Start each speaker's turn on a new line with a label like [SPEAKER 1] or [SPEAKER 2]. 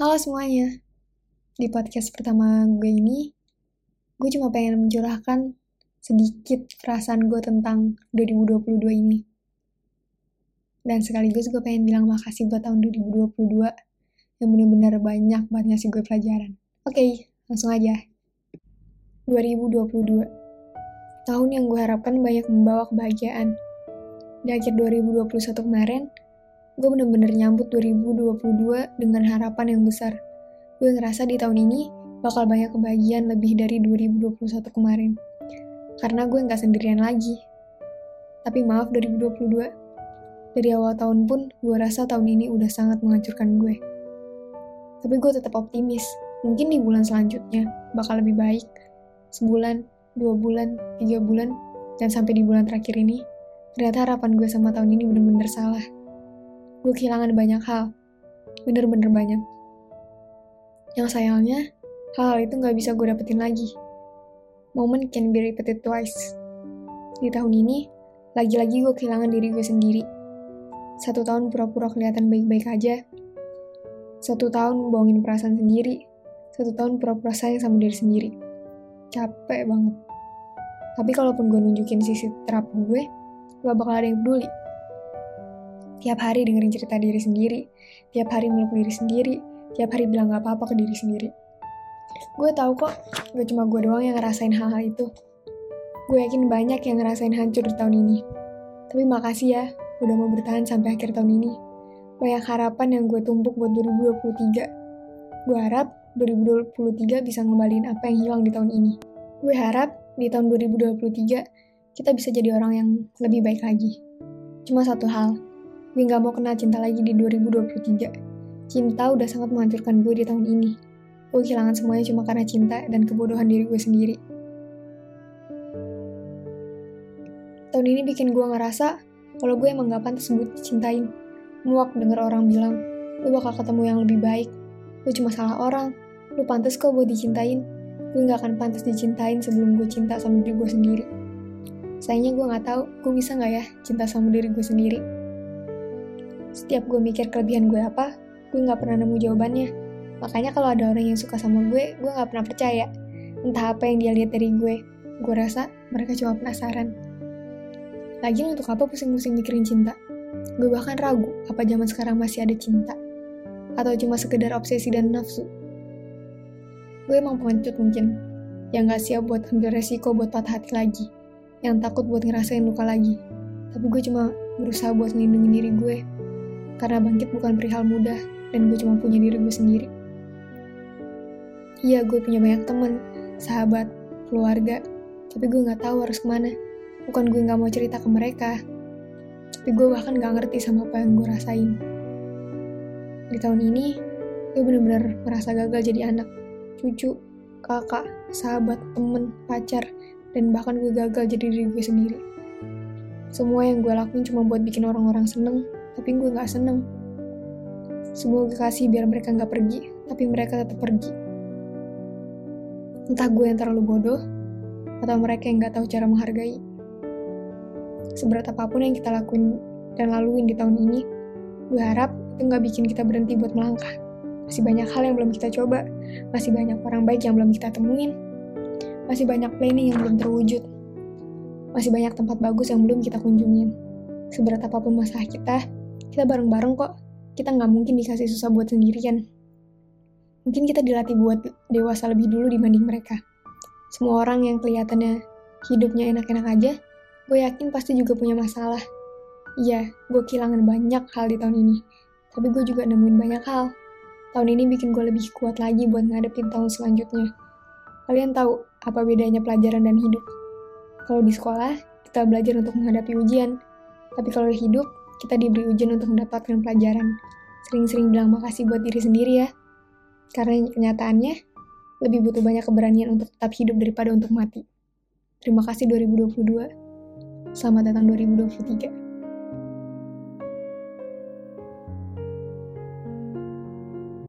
[SPEAKER 1] Halo semuanya, di podcast pertama gue ini, gue cuma pengen mencurahkan sedikit perasaan gue tentang 2022 ini. Dan sekaligus gue pengen bilang makasih buat tahun 2022 yang bener-bener banyak banget ngasih gue pelajaran. Oke, okay, langsung aja. 2022 Tahun yang gue harapkan banyak membawa kebahagiaan. Di akhir 2021 kemarin, gue bener-bener nyambut 2022 dengan harapan yang besar. Gue ngerasa di tahun ini bakal banyak kebahagiaan lebih dari 2021 kemarin. Karena gue nggak sendirian lagi. Tapi maaf 2022, dari awal tahun pun gue rasa tahun ini udah sangat menghancurkan gue. Tapi gue tetap optimis, mungkin di bulan selanjutnya bakal lebih baik. Sebulan, dua bulan, tiga bulan, dan sampai di bulan terakhir ini, ternyata harapan gue sama tahun ini bener-bener salah gue kehilangan banyak hal. Bener-bener banyak. Yang sayangnya, hal-hal itu gak bisa gue dapetin lagi. Moment can be repeated twice. Di tahun ini, lagi-lagi gue kehilangan diri gue sendiri. Satu tahun pura-pura kelihatan baik-baik aja. Satu tahun bohongin perasaan sendiri. Satu tahun pura-pura sayang sama diri sendiri. Capek banget. Tapi kalaupun gue nunjukin sisi terapi gue, gak bakal ada yang peduli. Tiap hari dengerin cerita diri sendiri, tiap hari meluk diri sendiri, tiap hari bilang gak apa-apa ke diri sendiri. Gue tahu kok, gak cuma gue doang yang ngerasain hal-hal itu. Gue yakin banyak yang ngerasain hancur di tahun ini. Tapi makasih ya, udah mau bertahan sampai akhir tahun ini. Banyak harapan yang gue tumpuk buat 2023. Gue harap 2023 bisa ngembalin apa yang hilang di tahun ini. Gue harap di tahun 2023 kita bisa jadi orang yang lebih baik lagi. Cuma satu hal, Gue gak mau kenal cinta lagi di 2023. Cinta udah sangat menghancurkan gue di tahun ini. Gue kehilangan semuanya cuma karena cinta dan kebodohan diri gue sendiri. Tahun ini bikin gue ngerasa kalau gue emang gak pantas buat dicintain. Muak denger orang bilang, lu bakal ketemu yang lebih baik. Lu cuma salah orang. Lu pantas kok buat dicintain. Gue gak akan pantas dicintain sebelum gue cinta sama diri gue sendiri. Sayangnya gue gak tahu, gue bisa gak ya cinta sama diri gue sendiri. Setiap gue mikir kelebihan gue apa, gue gak pernah nemu jawabannya. Makanya kalau ada orang yang suka sama gue, gue gak pernah percaya. Entah apa yang dia lihat dari gue. Gue rasa mereka cuma penasaran. Lagian untuk apa pusing-pusing mikirin cinta? Gue bahkan ragu apa zaman sekarang masih ada cinta. Atau cuma sekedar obsesi dan nafsu. Gue emang pengecut mungkin. Yang gak siap buat ambil resiko buat patah hati lagi. Yang takut buat ngerasain luka lagi. Tapi gue cuma berusaha buat melindungi diri gue karena bangkit bukan perihal mudah, dan gue cuma punya diri gue sendiri. Iya, gue punya banyak temen, sahabat, keluarga, tapi gue gak tahu harus ke mana. Bukan gue gak mau cerita ke mereka, tapi gue bahkan gak ngerti sama apa yang gue rasain. Di tahun ini, gue bener-bener merasa gagal jadi anak, cucu, kakak, sahabat, temen, pacar, dan bahkan gue gagal jadi diri gue sendiri. Semua yang gue lakuin cuma buat bikin orang-orang seneng, tapi gue gak seneng. Semua gue kasih biar mereka gak pergi, tapi mereka tetap pergi. Entah gue yang terlalu bodoh, atau mereka yang gak tahu cara menghargai. Seberat apa pun yang kita lakuin dan laluin di tahun ini, gue harap itu gak bikin kita berhenti buat melangkah. Masih banyak hal yang belum kita coba, masih banyak orang baik yang belum kita temuin, masih banyak planning yang belum terwujud, masih banyak tempat bagus yang belum kita kunjungin. Seberat apa pun masalah kita, kita bareng-bareng kok. Kita nggak mungkin dikasih susah buat sendirian. Mungkin kita dilatih buat dewasa lebih dulu dibanding mereka. Semua orang yang kelihatannya hidupnya enak-enak aja, gue yakin pasti juga punya masalah. Iya, gue kehilangan banyak hal di tahun ini. Tapi gue juga nemuin banyak hal. Tahun ini bikin gue lebih kuat lagi buat ngadepin tahun selanjutnya. Kalian tahu apa bedanya pelajaran dan hidup? Kalau di sekolah, kita belajar untuk menghadapi ujian. Tapi kalau hidup, kita diberi ujian untuk mendapatkan pelajaran. Sering-sering bilang makasih buat diri sendiri ya. Karena kenyataannya, lebih butuh banyak keberanian untuk tetap hidup daripada untuk mati. Terima kasih 2022. Selamat datang 2023.